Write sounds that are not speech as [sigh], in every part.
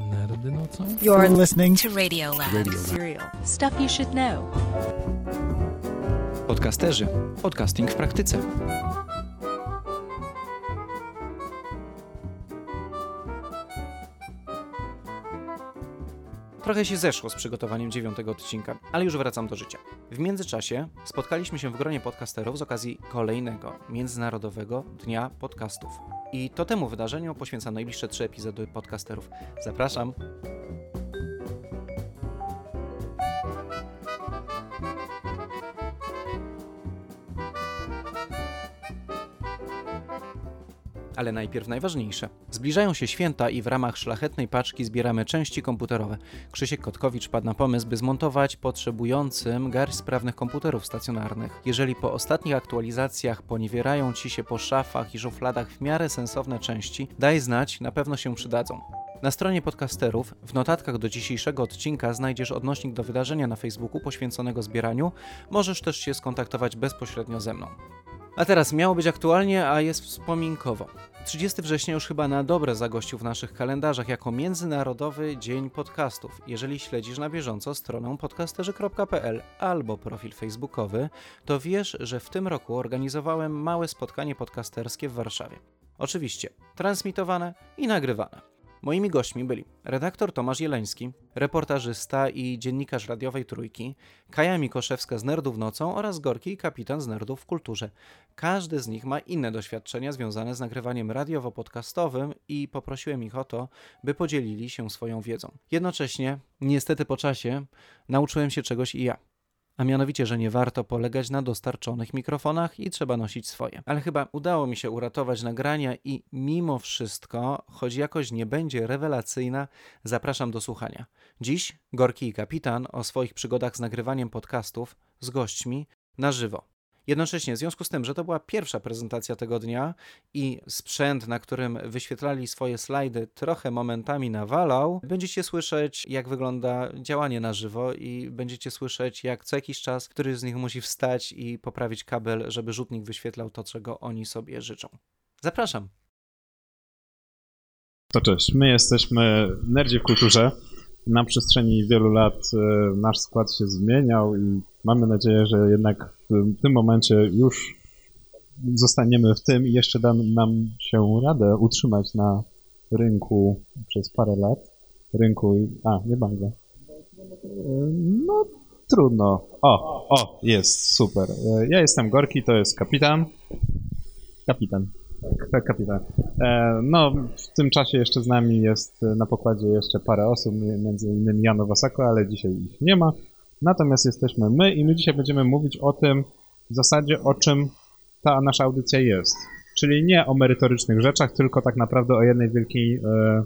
Nerdy nocą? You're listening to Radio Lab. Radio Lab. Serial. Stuff you should know. Podcasterzy. Podcasting w praktyce. Trochę się zeszło z przygotowaniem dziewiątego odcinka, ale już wracam do życia. W międzyczasie spotkaliśmy się w gronie podcasterów z okazji kolejnego Międzynarodowego Dnia Podcastów. I to temu wydarzeniu poświęcam najbliższe trzy epizody podcasterów. Zapraszam! Ale najpierw najważniejsze. Zbliżają się święta i w ramach szlachetnej paczki zbieramy części komputerowe. Krzysiek Kotkowicz padł na pomysł, by zmontować potrzebującym garść sprawnych komputerów stacjonarnych. Jeżeli po ostatnich aktualizacjach poniewierają ci się po szafach i szufladach w miarę sensowne części, daj znać, na pewno się przydadzą. Na stronie podcasterów w notatkach do dzisiejszego odcinka znajdziesz odnośnik do wydarzenia na Facebooku poświęconego zbieraniu. Możesz też się skontaktować bezpośrednio ze mną. A teraz miało być aktualnie, a jest wspominkowo. 30 września już chyba na dobre zagościł w naszych kalendarzach jako Międzynarodowy Dzień Podcastów. Jeżeli śledzisz na bieżąco stronę podcasterzy.pl albo profil facebookowy, to wiesz, że w tym roku organizowałem małe spotkanie podcasterskie w Warszawie. Oczywiście transmitowane i nagrywane. Moimi gośćmi byli redaktor Tomasz Jeleński, reportażysta i dziennikarz radiowej Trójki, Kaja Mikoszewska z Nerdów Nocą oraz Gorki i kapitan z Nerdów w Kulturze. Każdy z nich ma inne doświadczenia związane z nagrywaniem radiowo-podcastowym i poprosiłem ich o to, by podzielili się swoją wiedzą. Jednocześnie, niestety po czasie, nauczyłem się czegoś i ja a mianowicie, że nie warto polegać na dostarczonych mikrofonach i trzeba nosić swoje. Ale chyba udało mi się uratować nagrania i mimo wszystko, choć jakoś nie będzie rewelacyjna, zapraszam do słuchania. Dziś Gorki i Kapitan o swoich przygodach z nagrywaniem podcastów z gośćmi na żywo. Jednocześnie, w związku z tym, że to była pierwsza prezentacja tego dnia i sprzęt, na którym wyświetlali swoje slajdy, trochę momentami nawalał, będziecie słyszeć, jak wygląda działanie na żywo i będziecie słyszeć, jak co jakiś czas któryś z nich musi wstać i poprawić kabel, żeby rzutnik wyświetlał to, czego oni sobie życzą. Zapraszam. To cześć, my jesteśmy Nerdzi w Kulturze. Na przestrzeni wielu lat e, nasz skład się zmieniał i mamy nadzieję, że jednak w tym momencie już zostaniemy w tym i jeszcze da nam się radę utrzymać na rynku przez parę lat. Rynku. A, nie bardzo. No, trudno. O, o, jest, super. Ja jestem Gorki, to jest kapitan. Kapitan. Tak, kapitan. No, w tym czasie jeszcze z nami jest na pokładzie jeszcze parę osób, między innymi Jano Wasako, ale dzisiaj ich nie ma. Natomiast jesteśmy my i my dzisiaj będziemy mówić o tym, w zasadzie o czym ta nasza audycja jest. Czyli nie o merytorycznych rzeczach, tylko tak naprawdę o jednej wielkiej e,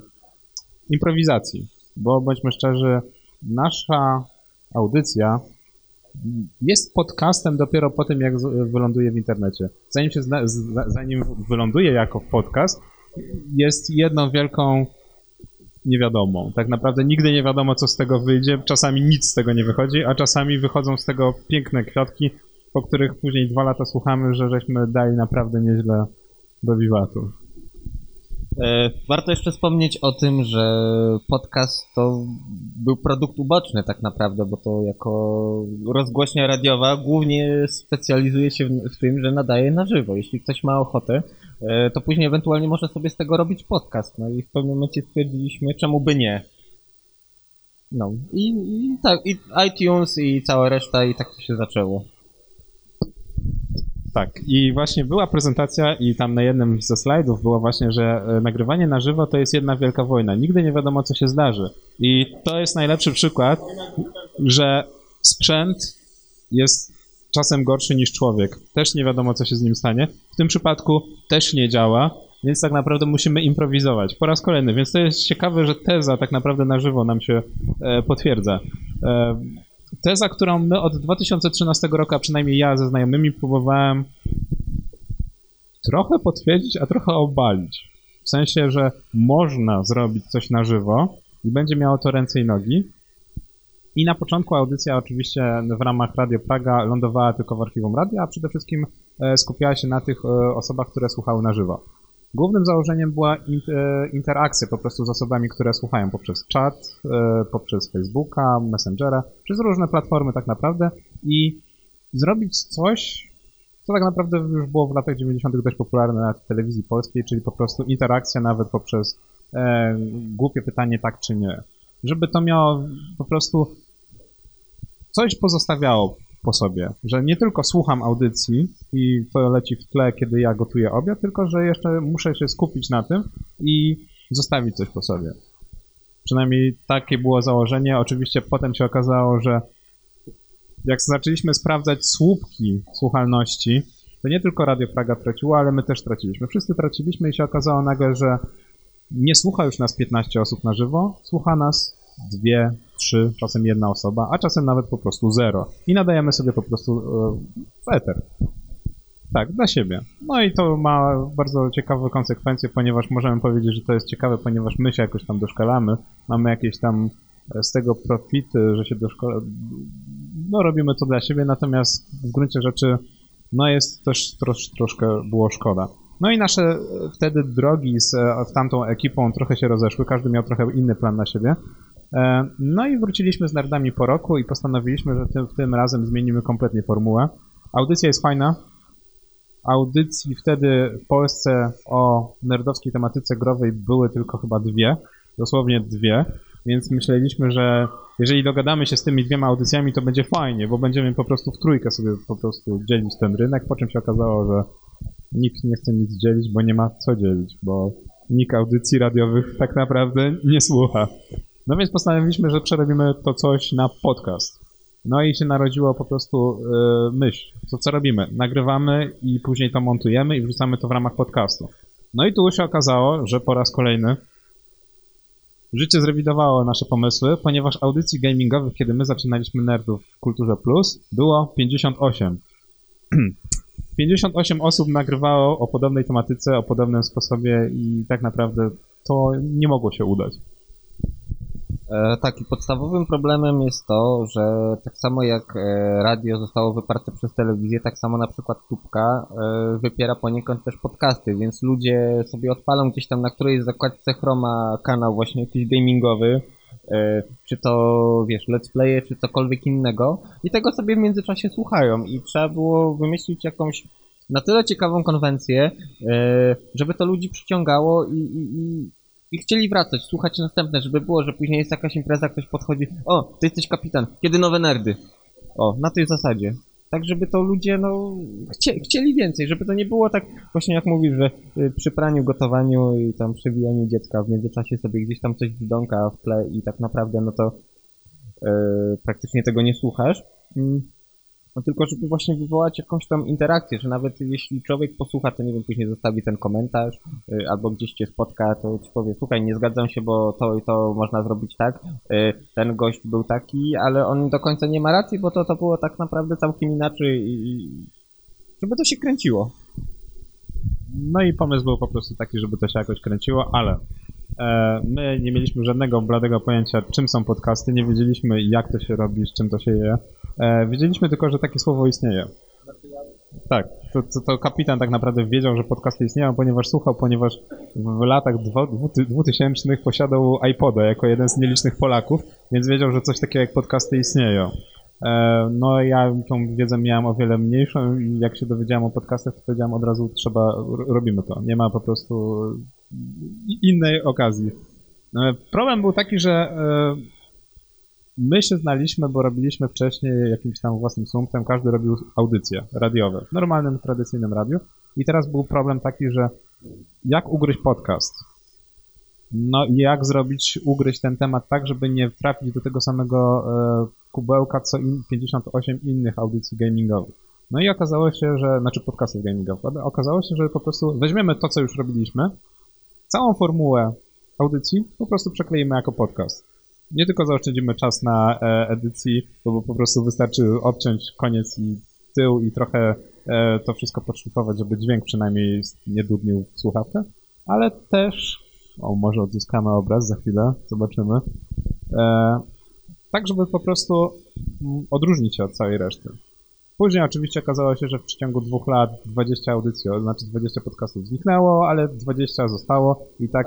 improwizacji. Bo bądźmy szczerzy, nasza audycja jest podcastem dopiero po tym, jak wyląduje w internecie. Zanim, się zna, zanim wyląduje jako podcast, jest jedną wielką niewiadomą. Tak naprawdę nigdy nie wiadomo, co z tego wyjdzie. Czasami nic z tego nie wychodzi, a czasami wychodzą z tego piękne kwiatki, po których później dwa lata słuchamy, że żeśmy dali naprawdę nieźle do wiwatu. E, warto jeszcze wspomnieć o tym, że podcast to był produkt uboczny tak naprawdę, bo to jako rozgłośnia radiowa głównie specjalizuje się w, tym, że nadaje na żywo. Jeśli ktoś ma ochotę, e, to później ewentualnie może sobie z tego robić podcast. No i w pewnym momencie stwierdziliśmy, czemu by nie. No i, i tak, i iTunes i cała reszta i tak to się zaczęło. Tak, i właśnie była prezentacja i tam na jednym ze slajdów było właśnie, że e, nagrywanie na żywo to jest jedna wielka wojna. Nigdy nie wiadomo, co się zdarzy. I to jest najlepszy przykład, że sprzęt jest czasem gorszy niż człowiek. Też nie wiadomo, co się z nim stanie. W tym przypadku też nie działa, więc tak naprawdę musimy improwizować. Po raz kolejny, więc to jest ciekawe, że teza tak naprawdę na żywo nam się e, potwierdza. E, teza, którą my od 2013 roku, a przynajmniej ja ze znajomymi próbowałem trochę potwierdzić, a trochę obalić. W sensie, że można zrobić coś na żywo i będzie miało to ręce i nogi. I na początku audycja oczywiście w ramach Radio Praga lądowała tylko w archiwum radia, a przede wszystkim e, skupiała się na tych e, osobach, które słuchały na żywo. Głównym założeniem była e, interakcja po prostu z osobami, które słuchają poprzez czat, e, poprzez Facebooka, Messengera, przez różne platformy tak naprawdę i zrobić coś, co tak naprawdę już było w latach 90. dość popularne na telewizji polskiej, czyli po prostu interakcja nawet poprzez e, głupie pytanie tak czy nie. Żeby to miało po prostu coś pozostawiało po sobie, że nie tylko słucham audycji i to leci w tle, kiedy ja gotuję obiad, tylko że jeszcze muszę się skupić na tym i zostawić coś po sobie. Przynajmniej takie było założenie. Oczywiście potem się okazało, że jak zaczęliśmy sprawdzać słupki słuchalności, to nie tylko Radio Praga traciło, ale my też traciliśmy. Wszyscy traciliśmy i się okazało nagle, że nie słucha już nas 15 osób na żywo, słucha nas dwie, trzy, czasem jedna osoba, a czasem nawet po prostu zero. I nadajemy sobie po prostu e, w eter. Tak, dla siebie. No i to ma bardzo ciekawe konsekwencje, ponieważ możemy powiedzieć, że to jest ciekawe, ponieważ my się jakoś tam doszkalamy, mamy jakieś tam e, z tego profity, że się doszkalamy. No robimy to dla siebie, natomiast w gruncie rzeczy no jest też trosz, troszkę było szkoda. No i nasze e, wtedy drogi z z tamtą ekipą trochę się rozeszły, każdy miał trochę inny plan na siebie. E, No i wróciliśmy z nerdami po roku i postanowiliśmy, że tym, tym razem zmienimy kompletnie formułę. Audycja jest fajna. Audycji wtedy w Polsce o nerdowskiej tematyce growej były tylko chyba dwie, dosłownie dwie, więc myśleliśmy, że jeżeli dogadamy się z tymi dwiema audycjami, to będzie fajnie, bo będziemy po prostu w trójkę sobie po prostu dzielić ten rynek, po czym się okazało, że nikt nie chce nic dzielić, bo nie ma co dzielić, bo nikt audycji radiowych tak naprawdę nie słucha. No więc postanowiliśmy, że przerobimy to coś na podcast. No i się narodziło po prostu yy, myśl, to co robimy? Nagrywamy i później to montujemy i wrzucamy to w ramach podcastu. No i tu się okazało, że po raz kolejny życie zrewidowało nasze pomysły, ponieważ audycji gamingowych, kiedy my zaczynaliśmy Nerdów w Kulturze Plus, było 58. 58 [clears throat] osób nagrywało o podobnej tematyce, o podobnym sposobie i tak naprawdę to nie mogło się udać. E, tak, i podstawowym problemem jest to, że tak samo jak e, radio zostało wyparte przez telewizję, tak samo na przykład tubka e, wypiera poniekąd też podcasty, więc ludzie sobie odpalą gdzieś tam na którejś zakładce Chroma kanał właśnie jakiś gamingowy, czy to wiesz, let's playe, czy cokolwiek innego i tego sobie w międzyczasie słuchają. I trzeba było wymyślić jakąś na tyle ciekawą konwencję, żeby to ludzi przyciągało i, i, i i chcieli wracać, słuchać następne, żeby było, że później jest jakaś impreza, ktoś podchodzi, o, ty jesteś kapitan, kiedy nowe nerdy? O, na tej zasadzie. Tak, żeby to ludzie, no, chcie, chcieli więcej, żeby to nie było tak, właśnie jak mówisz, że y, przy praniu, gotowaniu i tam przewijaniu dziecka w międzyczasie sobie gdzieś tam coś wzdąka w tle i tak naprawdę, no to y, praktycznie tego nie słuchasz. Mm. No tylko, żeby właśnie wywołać jakąś tam interakcję, że nawet jeśli człowiek posłucha, to nie wiem, później zostawi ten komentarz, y, albo gdzieś cię spotka, to ci powie, słuchaj, nie zgadzam się, bo to i to można zrobić tak, y, ten gość był taki, ale on do końca nie ma racji, bo to, to było tak naprawdę całkiem inaczej i i- żeby to się kręciło. No i pomysł był po prostu taki, żeby to się jakoś kręciło, ale my nie mieliśmy żadnego bladego pojęcia, czym są podcasty, nie wiedzieliśmy, jak to się robi, z czym to się je. E, wiedzieliśmy tylko, że takie słowo istnieje. Tak, to, to, to kapitan tak naprawdę wiedział, że podcasty istnieją, ponieważ słuchał, ponieważ w latach dwu- dwu- dwutysięcznych posiadał iPoda jako jeden z nielicznych Polaków, więc wiedział, że coś takiego jak podcasty istnieją. E, No ja tą wiedzę miałem o wiele mniejszą i jak się dowiedziałem o podcastach, to powiedziałem od razu, trzeba, robimy to. Nie ma po prostu innej okazji. E, Problem był taki, że e, my się znaliśmy, bo robiliśmy wcześniej jakimś tam własnym sumptem, każdy robił audycje radiowe w normalnym, tradycyjnym radiu i teraz był problem taki, że jak ugryźć podcast? No i jak zrobić, ugryźć ten temat tak, żeby nie trafić do tego samego e, kubełka, co in, 58 innych audycji gamingowych. No i okazało się, że, znaczy podcastów gamingowych, okazało się, że po prostu weźmiemy to, co już robiliśmy, całą formułę audycji po prostu przekleimy jako podcast. Nie tylko zaoszczędzimy czas na e, edycji, bo, po prostu wystarczy obciąć koniec i tył i trochę e, to wszystko podszlifować, żeby dźwięk przynajmniej nie dudnił w słuchawkę, ale też, o może odzyskamy obraz za chwilę, zobaczymy, e, tak żeby po prostu odróżnić się od całej reszty. Później oczywiście okazało się, że w przeciągu dwóch lat 20 audycji, znaczy 20 podcastów zniknęło, ale 20 zostało i tak,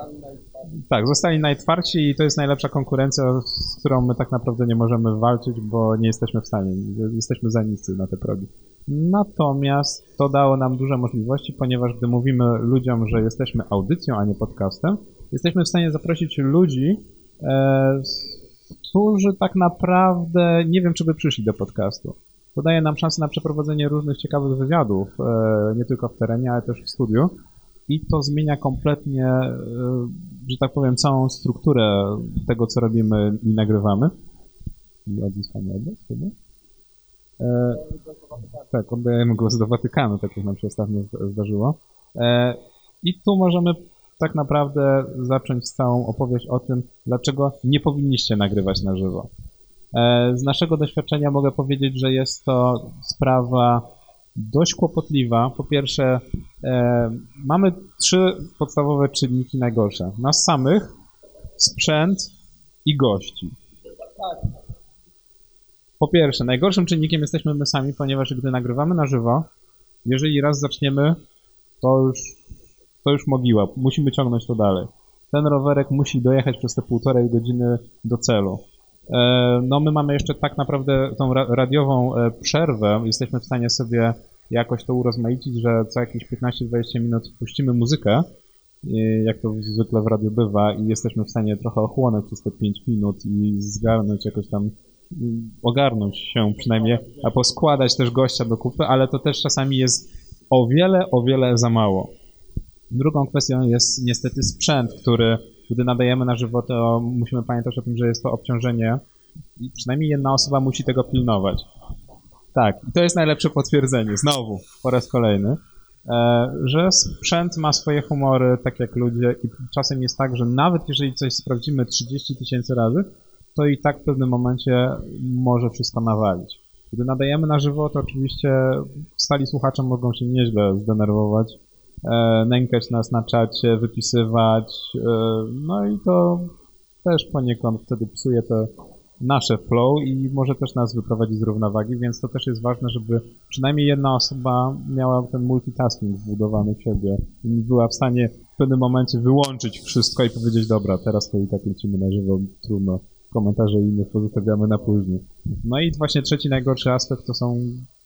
tak, zostali najtwarci i to jest najlepsza konkurencja, z którą my tak naprawdę nie możemy walczyć, bo nie jesteśmy w stanie, jesteśmy za niscy na te progi. Natomiast to dało nam duże możliwości, ponieważ gdy mówimy ludziom, że jesteśmy audycją, a nie podcastem, jesteśmy w stanie zaprosić ludzi, e, którzy tak naprawdę nie wiem, czy by przyszli do podcastu. To daje nam szansę na przeprowadzenie różnych ciekawych wywiadów, e, nie tylko w terenie, ale też w studiu. I to zmienia kompletnie, e, że tak powiem, całą strukturę tego, co robimy i nagrywamy. I odzyskamy odnos chyba? E, tak, oddajemy głos do Watykanu, tak jak nam się ostatnio zda- zdarzyło. E, I tu możemy tak naprawdę zacząć całą opowieść o tym, dlaczego nie powinniście nagrywać na żywo. E, Z naszego doświadczenia mogę powiedzieć, że jest to sprawa dość kłopotliwa. Po pierwsze, e, mamy trzy podstawowe czynniki najgorsze. Nas samych, sprzęt i gości. Po pierwsze, najgorszym czynnikiem jesteśmy my sami, ponieważ gdy nagrywamy na żywo, jeżeli raz zaczniemy, to już, to już mogiła. Musimy ciągnąć to dalej. Ten rowerek musi dojechać przez te półtorej godziny do celu. E, No my mamy jeszcze tak naprawdę tą ra- radiową e, przerwę. Jesteśmy w stanie sobie jakoś to urozmaicić, że co jakieś 15-20 minut puścimy muzykę, e, jak to zwykle w radiu bywa i jesteśmy w stanie trochę ochłonąć przez te 5 minut i zgarnąć jakoś tam mm, ogarnąć się przynajmniej, a poskładać też gościa do kupy, ale to też czasami jest o wiele, o wiele za mało. Drugą kwestią jest niestety sprzęt, który gdy nadajemy na żywo, to musimy pamiętać o tym, że jest to obciążenie i przynajmniej jedna osoba musi tego pilnować. Tak, i to jest najlepsze potwierdzenie, znowu, po raz kolejny, e, że sprzęt ma swoje humory, tak jak ludzie i czasem jest tak, że nawet jeżeli coś sprawdzimy 30 tysięcy razy, to i tak w pewnym momencie może wszystko nawalić. Gdy nadajemy na żywo, to oczywiście stali słuchacze mogą się nieźle zdenerwować, nękać nas na czacie, wypisywać, e, no i to też poniekąd wtedy psuje te nasze flow i może też nas wyprowadzić z równowagi, więc to też jest ważne, żeby przynajmniej jedna osoba miała ten multitasking wbudowany w siebie i była w stanie w pewnym momencie wyłączyć wszystko i powiedzieć, dobra, teraz to i tak lecimy na żywo, trudno, komentarze innych pozostawiamy na później. No i właśnie trzeci najgorszy aspekt to są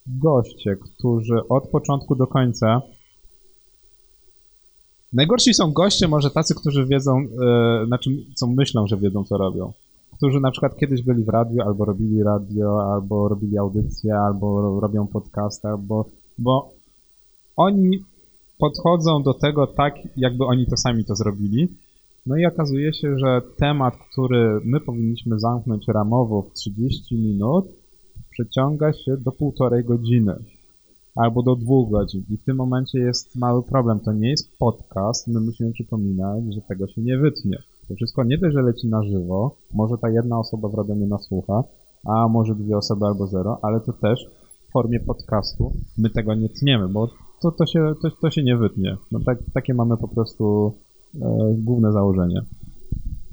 goście, którzy od początku do końca Najgorsi są goście, może tacy, którzy wiedzą, e, znaczy, co myślą, że wiedzą, co robią. Którzy na przykład kiedyś byli w radiu, albo robili radio, albo robili audycje, albo ro- robią podcast, albo, bo oni podchodzą do tego tak, jakby oni to sami to zrobili. No i okazuje się, że temat, który my powinniśmy zamknąć ramowo w 30 minut, przeciąga się do półtorej godziny albo do dwóch godzin. I w tym momencie jest mały problem. To nie jest podcast. My musimy przypominać, że tego się nie wytnie. To wszystko nie dość, że leci na żywo. Może ta jedna osoba w Radomie nas słucha, a może dwie osoby albo zero, ale to też w formie podcastu my tego nie tniemy, bo to, to, się, to, to się nie wytnie. No tak, takie mamy po prostu e, główne założenie.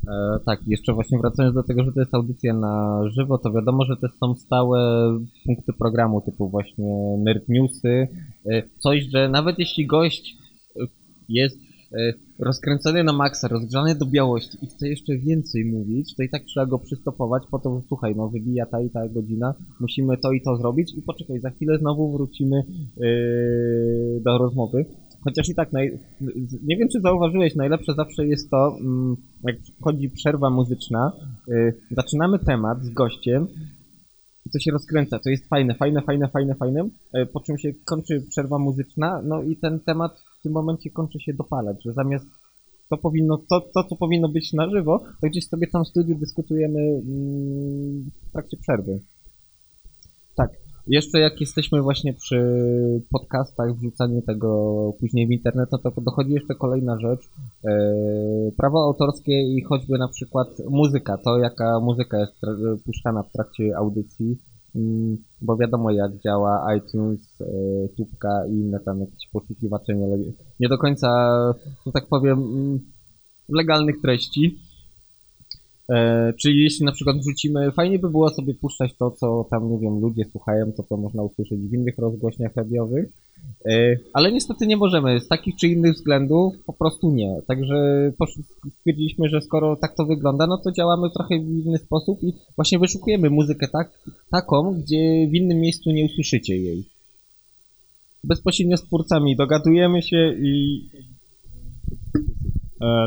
E, tak, jeszcze właśnie wracając do tego, że to jest audycja na żywo, to wiadomo, że też są stałe punkty programu, typu właśnie nerd newsy, e, coś, że nawet jeśli gość e, jest e, rozkręcony na maksa, rozgrzany do białości i chce jeszcze więcej mówić, to i tak trzeba go przystopować po to, że słuchaj, no wybija ta i ta godzina, musimy to i to zrobić i poczekaj, za chwilę znowu wrócimy e, do rozmowy. Chociaż i tak, naj... nie wiem czy zauważyłeś, najlepsze zawsze jest to, mm, jak wchodzi przerwa muzyczna, y, zaczynamy temat z gościem i to się rozkręca, to jest fajne, fajne, fajne, fajne, fajne, y, po czym się kończy przerwa muzyczna, no i ten temat w tym momencie kończy się dopalać, że zamiast to powinno, to, to co powinno być na żywo, to gdzieś sobie tam w studiu dyskutujemy mm, w trakcie przerwy. Jeszcze jak jesteśmy właśnie przy podcastach, wrzucaniu tego później w internet, no to dochodzi jeszcze kolejna rzecz. E, prawo autorskie i choćby na przykład muzyka, to jaka muzyka jest puszczana w trakcie audycji, mm, bo wiadomo jak działa iTunes, e, Tubka i inne tam jakieś poszukiwacze nie, nie do końca, że tak powiem, mm, legalnych treści. E, czyli jeśli na przykład wrzucimy, fajnie by było sobie puszczać to, co tam, nie wiem, ludzie słuchają, to co można usłyszeć w innych rozgłośniach radiowych, e, ale niestety nie możemy, z takich czy innych względów po prostu nie. Także stwierdziliśmy, że skoro tak to wygląda, no to działamy trochę w inny sposób i właśnie wyszukujemy muzykę tak, taką, gdzie w innym miejscu nie usłyszycie jej. Bezpośrednio z twórcami dogadujemy się i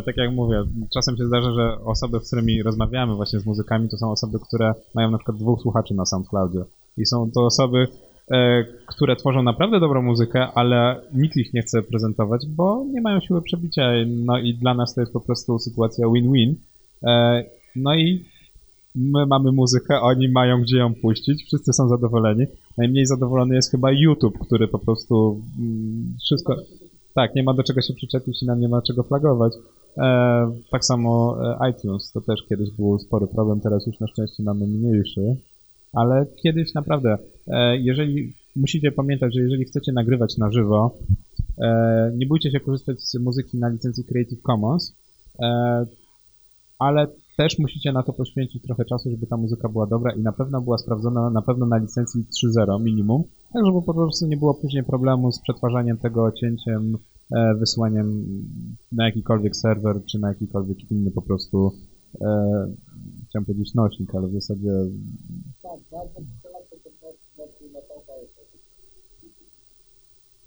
tak jak mówię, czasem się zdarza, że osoby, z którymi rozmawiamy właśnie z muzykami, to są osoby, które mają na przykład dwóch słuchaczy na SoundCloudzie. I są to osoby, e, które tworzą naprawdę dobrą muzykę, ale nikt ich nie chce prezentować, bo nie mają siły przebicia. No i dla nas to jest po prostu sytuacja win-win. E, no i my mamy muzykę, oni mają gdzie ją puścić, wszyscy są zadowoleni. Najmniej zadowolony jest chyba YouTube, który po prostu mm, wszystko... Tak, nie ma do czego się przyczepić i nam nie ma czego flagować. E, tak samo e, iTunes, to też kiedyś był spory problem, teraz już na szczęście mamy mniejszy, ale kiedyś naprawdę, e, jeżeli musicie pamiętać, że jeżeli chcecie nagrywać na żywo, e, nie bójcie się korzystać z muzyki na licencji Creative Commons, e, ale też musicie na to poświęcić trochę czasu, żeby ta muzyka była dobra i na pewno była sprawdzona na pewno na licencji 3.0 minimum, tak żeby po prostu nie było później problemu z przetwarzaniem tego cięciem, e, wysyłaniem na jakikolwiek serwer, czy na jakikolwiek inny po prostu e, chciałem powiedzieć nośnik, ale w zasadzie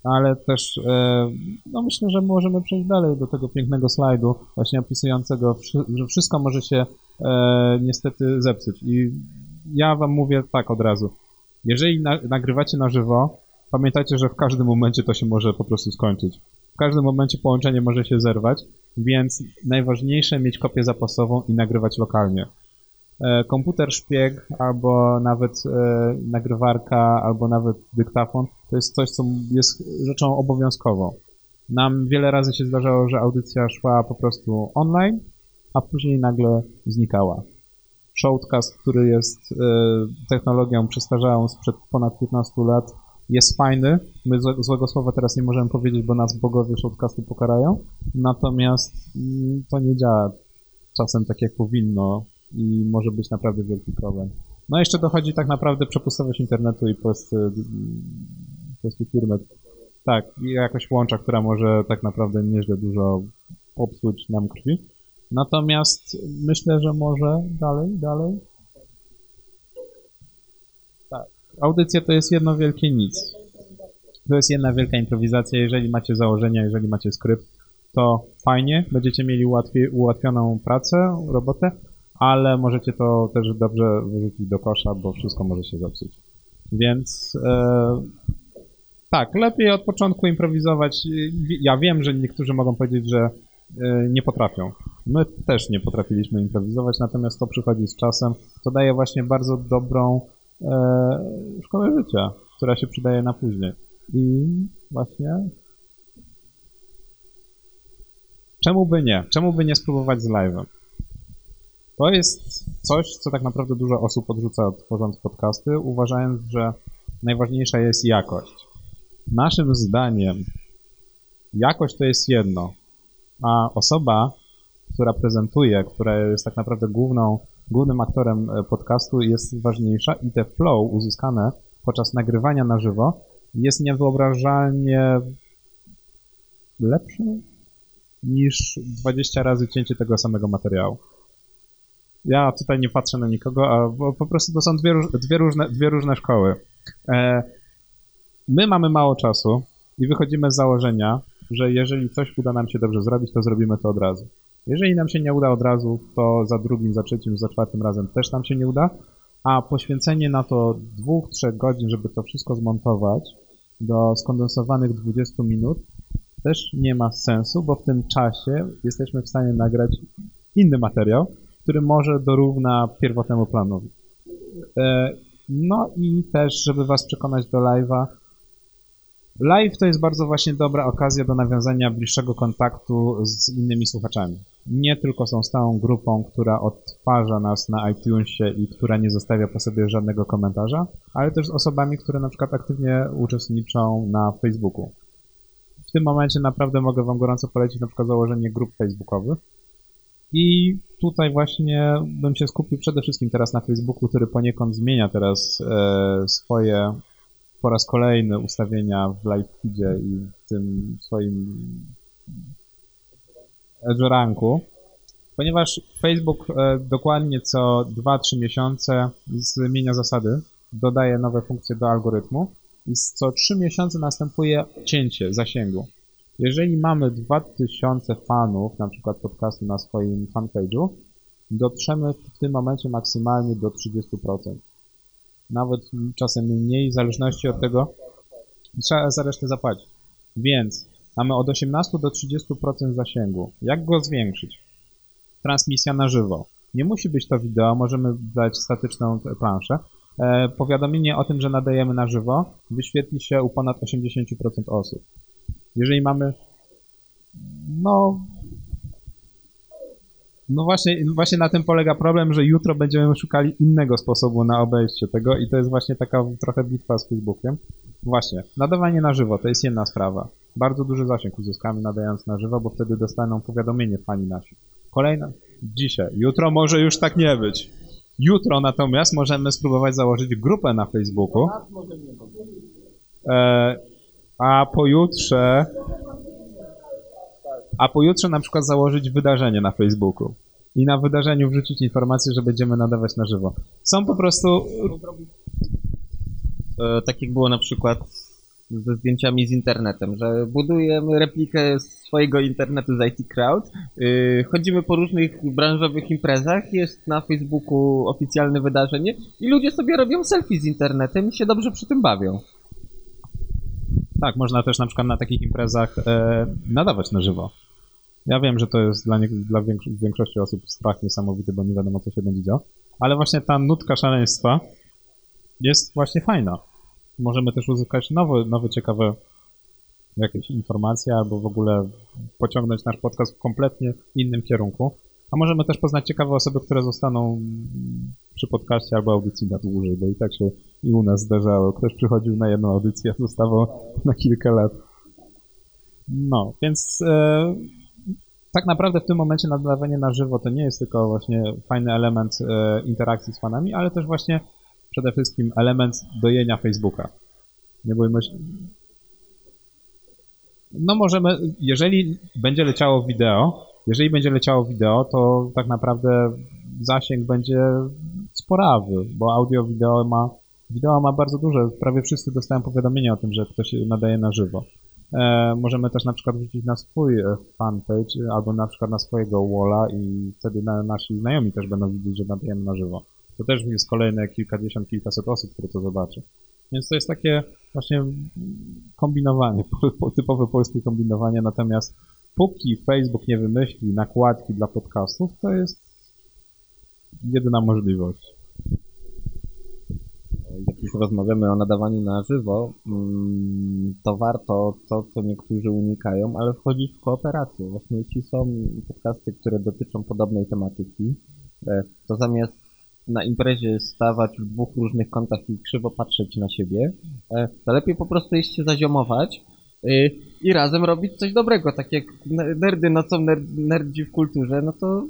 ale też e, no myślę, że możemy przejść dalej do tego pięknego slajdu, właśnie opisującego, że wszystko może się e, niestety zepsuć. I ja wam mówię tak od razu. Jeżeli na, nagrywacie na żywo, pamiętajcie, że w każdym momencie to się może po prostu skończyć. W każdym momencie połączenie może się zerwać, więc najważniejsze mieć kopię zapasową i nagrywać lokalnie. E, komputer szpieg, albo nawet e, nagrywarka, albo nawet dyktafon, to jest coś, co jest rzeczą obowiązkową. Nam wiele razy się zdarzało, że audycja szła po prostu online, a później nagle znikała. Shoutcast, który jest e, technologią przestarzałą sprzed ponad 15 lat, jest fajny. My złe- złego słowa teraz nie możemy powiedzieć, bo nas bogowie Shoutcastu pokarają. Natomiast mm, to nie działa czasem tak, jak powinno i może być naprawdę wielki problem. No jeszcze dochodzi tak naprawdę przepustowość internetu i polscy, polskie firmy. Tak, i jakoś łącza, która może tak naprawdę nieźle dużo popsuć nam krwi. Natomiast myślę, że może dalej, dalej. Tak. Audycja to jest jedno wielkie nic. To jest jedna wielka improwizacja. Jeżeli macie założenia, jeżeli macie skrypt, to fajnie, będziecie mieli łatwiej, ułatwioną pracę, robotę, ale możecie to też dobrze wyrzucić do kosza, bo wszystko może się zepsuć. Więc e, tak, lepiej od początku improwizować. Ja wiem, że niektórzy mogą powiedzieć, że e, nie potrafią. My też nie potrafiliśmy improwizować, natomiast to przychodzi z czasem. To daje właśnie bardzo dobrą e, szkołę życia, która się przydaje na później. I właśnie czemu by nie? Czemu by nie spróbować z live'em? To jest coś, co tak naprawdę dużo osób odrzuca tworząc podcasty, uważając, że najważniejsza jest jakość. Naszym zdaniem jakość to jest jedno, a osoba, która prezentuje, która jest tak naprawdę główną, głównym aktorem e, podcastu jest ważniejsza i te flow uzyskane podczas nagrywania na żywo jest niewyobrażalnie lepsze niż 20 razy cięcie tego samego materiału. Ja tutaj nie patrzę na nikogo, a po prostu to są dwie, dwie, różne, dwie różne szkoły. E, my mamy mało czasu i wychodzimy z założenia, że jeżeli coś uda nam się dobrze zrobić, to zrobimy to od razu. Jeżeli nam się nie uda od razu, to za drugim, za trzecim, za czwartym razem też nam się nie uda, a poświęcenie na to dwóch, trzech godzin, żeby to wszystko zmontować do skondensowanych 20 minut też nie ma sensu, bo w tym czasie jesteśmy w stanie nagrać inny materiał, który może dorówna pierwotnemu planowi. E, No i też, żeby Was przekonać do live'a, live to jest bardzo właśnie dobra okazja do nawiązania bliższego kontaktu z innymi słuchaczami. Nie tylko są stałą grupą, która odtwarza nas na iTunesie i która nie zostawia po sobie żadnego komentarza, ale też z osobami, które na przykład aktywnie uczestniczą na Facebooku. W tym momencie naprawdę mogę Wam gorąco polecić na przykład założenie grup facebookowych, I tutaj właśnie bym się skupił przede wszystkim teraz na Facebooku, który poniekąd zmienia teraz e, swoje po raz kolejny ustawienia w live feedzie i w tym swoim edge ranku, ponieważ Facebook e, dokładnie co 2-3 miesiące zmienia zasady, dodaje nowe funkcje do algorytmu i co 3 miesiące następuje cięcie zasięgu. Jeżeli mamy 2000 fanów, na przykład podcastu na swoim fanpage'u, dotrzemy w tym momencie maksymalnie do 30%. Nawet czasem mniej, w zależności od tego, trzeba za resztę zapłacić. Więc mamy od 18 do 30% zasięgu. Jak go zwiększyć? Transmisja na żywo. Nie musi być to wideo, możemy dać statyczną planszę. E, powiadomienie o tym, że nadajemy na żywo, wyświetli się u ponad 80% osób. Jeżeli mamy, no, no właśnie, właśnie na tym polega problem, że jutro będziemy szukali innego sposobu na obejście tego i to jest właśnie taka trochę bitwa z Facebookiem. Właśnie, nadawanie na żywo to jest jedna sprawa. Bardzo duży zasięg uzyskamy nadając na żywo, bo wtedy dostaną powiadomienie fani nasi. Kolejna, dzisiaj, jutro może już tak nie być. Jutro natomiast możemy spróbować założyć grupę na Facebooku. E, a pojutrze a pojutrze na przykład założyć wydarzenie na Facebooku i na wydarzeniu wrzucić informację, że będziemy nadawać na żywo. Są po prostu E, tak jak było na przykład ze zdjęciami z internetem, że budujemy replikę swojego internetu z IT Crowd, yy, chodzimy po różnych branżowych imprezach, jest na Facebooku oficjalne wydarzenie i ludzie sobie robią selfie z internetem i się dobrze przy tym bawią. Tak, można też na przykład na takich imprezach e, nadawać na żywo. Ja wiem, że to jest dla, nie, dla większo- większości osób strach niesamowity, bo nie wiadomo, co się będzie działo, ale właśnie ta nutka szaleństwa jest właśnie fajna. Możemy też uzyskać nowe, nowe ciekawe jakieś informacje, albo w ogóle pociągnąć nasz podcast w kompletnie innym kierunku. A możemy też poznać ciekawe osoby, które zostaną przy podcaście albo audycji na dłużej, bo i tak się i u nas zdarzało. Ktoś przychodził na jedną audycję, a zostawał na kilka lat. No, więc e, tak naprawdę w tym momencie nadawanie na żywo to nie jest tylko właśnie fajny element e, interakcji z fanami, ale też właśnie przede wszystkim element dojenia Facebooka. Nie bójmy się. No możemy, jeżeli będzie leciało wideo, jeżeli będzie leciało wideo, to tak naprawdę zasięg będzie sporawy, bo audio wideo ma wideo ma bardzo duże, prawie wszyscy dostają powiadomienie o tym, że ktoś nadaje na żywo. E, możemy też na przykład wrzucić na swój e, fanpage e, albo na przykład na swojego walla i wtedy na, nasi znajomi też będą widzieć, że nadajemy na żywo. To też jest kolejne kilkadziesiąt, kilkaset osób, które to zobaczy. Więc to jest takie właśnie kombinowanie, po- po- typowe polskie kombinowanie, natomiast póki Facebook nie wymyśli nakładki dla podcastów, to jest jedyna możliwość. Jak już rozmawiamy o nadawaniu na żywo, mm, to warto to, co niektórzy unikają, ale wchodzić w kooperację. Właśnie jeśli są podcasty, które dotyczą podobnej tematyki, e, to zamiast na imprezie stawać w dwóch różnych kątach i krzywo patrzeć na siebie, e, to lepiej po prostu iść się zaziomować e, i razem robić coś dobrego. Tak jak ne- nerdy nocą, ner- nerdzi w kulturze, no to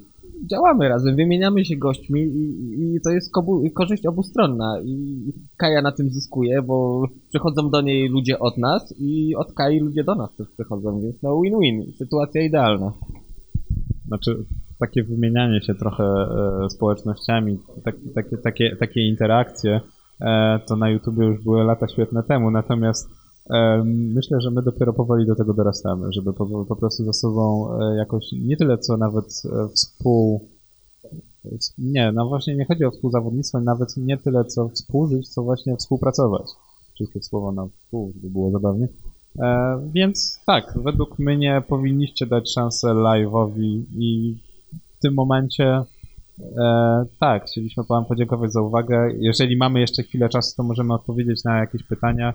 działamy razem, wymieniamy się gośćmi i, i to jest kobu, korzyść obustronna. I Kaja na tym zyskuje, bo przychodzą do niej ludzie od nas i od Kai ludzie do nas też przychodzą, więc no win-win, sytuacja idealna. Znaczy, takie wymienianie się trochę e, społecznościami, tak, takie, takie, takie interakcje, e, to na YouTube już były lata świetne temu, natomiast myślę, że my dopiero powoli do tego dorastamy, żeby po, po prostu ze sobą e, jakoś nie tyle co nawet e, współ... Nie, no właśnie nie chodzi o współzawodnictwo, nawet nie tyle co współżyć, co właśnie współpracować. Wszystkie słowa na współ, żeby było zabawnie. E, więc tak, według mnie powinniście dać szansę live'owi i w tym momencie e, tak, chcieliśmy Wam podziękować za uwagę. Jeżeli mamy jeszcze chwilę czasu, to możemy odpowiedzieć na jakieś pytania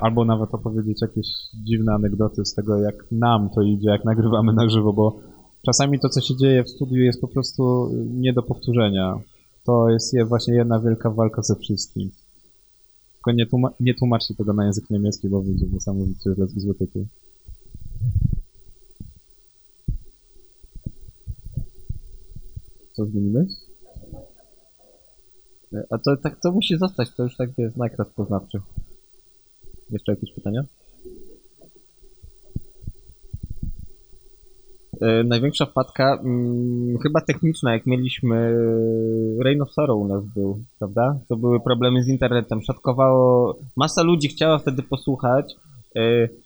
albo nawet opowiedzieć jakieś dziwne anegdoty z tego, jak nam to idzie, jak nagrywamy na żywo, bo czasami to, co się dzieje w studiu jest po prostu nie do powtórzenia. To jest je- właśnie jedna wielka walka ze wszystkim. Tylko nie, nie tłumaczcie tego na język niemiecki, bo wyjdzie niesamowicie zły tytuł. Co zmienimy? E, A to tak to musi zostać, to już tak jest znak rozpoznawczy. Jeszcze jakieś pytania? E, największa wpadka, mm, chyba techniczna, jak mieliśmy Rain of Sorrow u nas był, prawda? To były problemy z internetem, szatkowało, masa ludzi chciała wtedy posłuchać, e,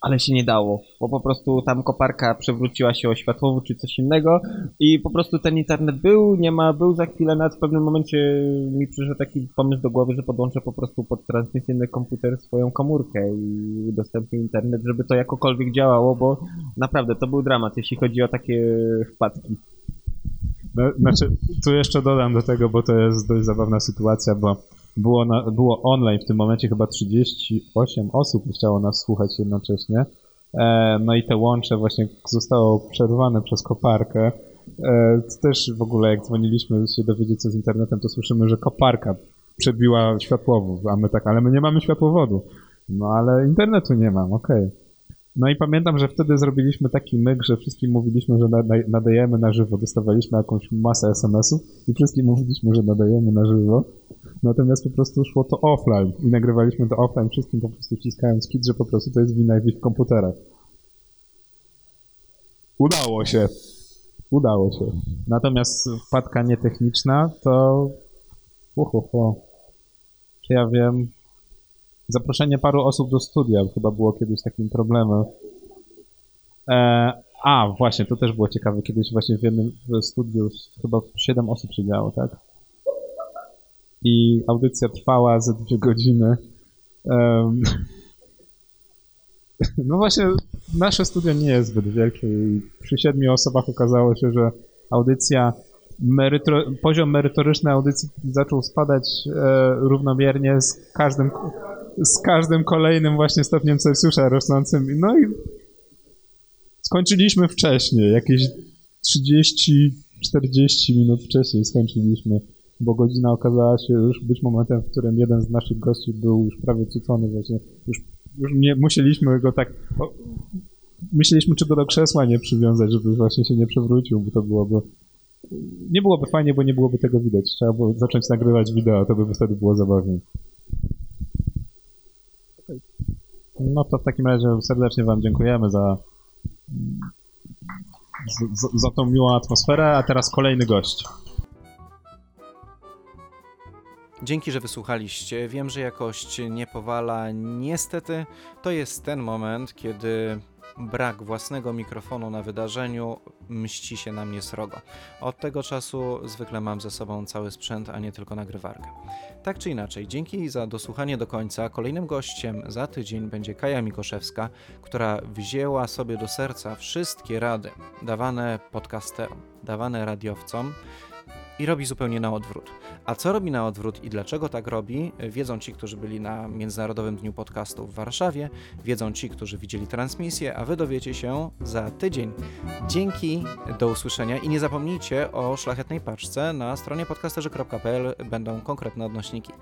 ale się nie dało, bo po prostu tam koparka przewróciła się o światłowód czy coś innego i po prostu ten internet był, nie ma, był za chwilę, nawet w pewnym momencie mi przyszedł taki pomysł do głowy, że podłączę po prostu pod transmisyjny komputer swoją komórkę i udostępnię internet, żeby to jakokolwiek działało, bo naprawdę to był dramat, jeśli chodzi o takie wpadki. No, znaczy, tu jeszcze dodam do tego, bo to jest dość zabawna sytuacja, bo było, na, było online w tym momencie chyba 38 osób chciało nas słuchać jednocześnie. E, no i te łącze właśnie zostało przerwane przez koparkę. E, też w ogóle jak dzwoniliśmy się dowiedzieć co z internetem, to słyszymy, że koparka przebiła światłowód, a my tak, ale my nie mamy światłowodu. No ale internetu nie mam, okej. No i pamiętam, że wtedy zrobiliśmy taki myk, że wszystkim mówiliśmy, że nada- nadajemy na żywo. Dostawaliśmy jakąś masę SMS-ów i wszystkim mówiliśmy, że nadajemy na żywo. Natomiast po prostu szło to offline i nagrywaliśmy to offline wszystkim po prostu wciskając kit, że po prostu to jest wina ich komputerach. Udało się. Udało się. Natomiast wpadka nietechniczna to... Uhuhu. Czy ja wiem... Zaproszenie paru osób do studia chyba było kiedyś takim problemem. E, a, właśnie, to też było ciekawe. Kiedyś właśnie w jednym w studiu chyba 7 osób siedziało, tak? I audycja trwała ze dwie godziny. Em, [laughs] no właśnie, nasze studio nie jest zbyt wielkie i przy siedmiu osobach okazało się, że audycja, poziom merytoryczny audycji zaczął spadać e, równomiernie z każdym, z każdym kolejnym właśnie stopniem Celsjusza rosnącym. No i skończyliśmy wcześniej, jakieś 30-40 minut wcześniej skończyliśmy, bo godzina okazała się już być momentem, w którym jeden z naszych gości był już prawie cucony właśnie. Już, już nie, musieliśmy go tak... O, myśleliśmy, czy go do krzesła nie przywiązać, żeby właśnie się nie przewrócił, bo to byłoby... Nie byłoby fajnie, bo nie byłoby tego widać. Trzeba było zacząć nagrywać wideo, to by wtedy było zabawniej. No to w takim razie serdecznie Wam dziękujemy za, za, za tą miłą atmosferę, a teraz kolejny gość. Dzięki, że wysłuchaliście. Wiem, że jakość nie powala. Niestety to jest ten moment, kiedy brak własnego mikrofonu na wydarzeniu mści się na mnie srogo. Od tego czasu zwykle mam ze sobą cały sprzęt, a nie tylko nagrywarkę. Tak czy inaczej, dzięki za dosłuchanie do końca. Kolejnym gościem za tydzień będzie Kaja Mikoszewska, która wzięła sobie do serca wszystkie rady dawane podcasterom, dawane radiowcom i robi zupełnie na odwrót. A co robi na odwrót i dlaczego tak robi, wiedzą ci, którzy byli na Międzynarodowym Dniu Podcastu w Warszawie, wiedzą ci, którzy widzieli transmisję, a wy dowiecie się za tydzień. Dzięki, do usłyszenia i nie zapomnijcie o szlachetnej paczce na stronie podcasterzy.pl będą konkretne odnośniki.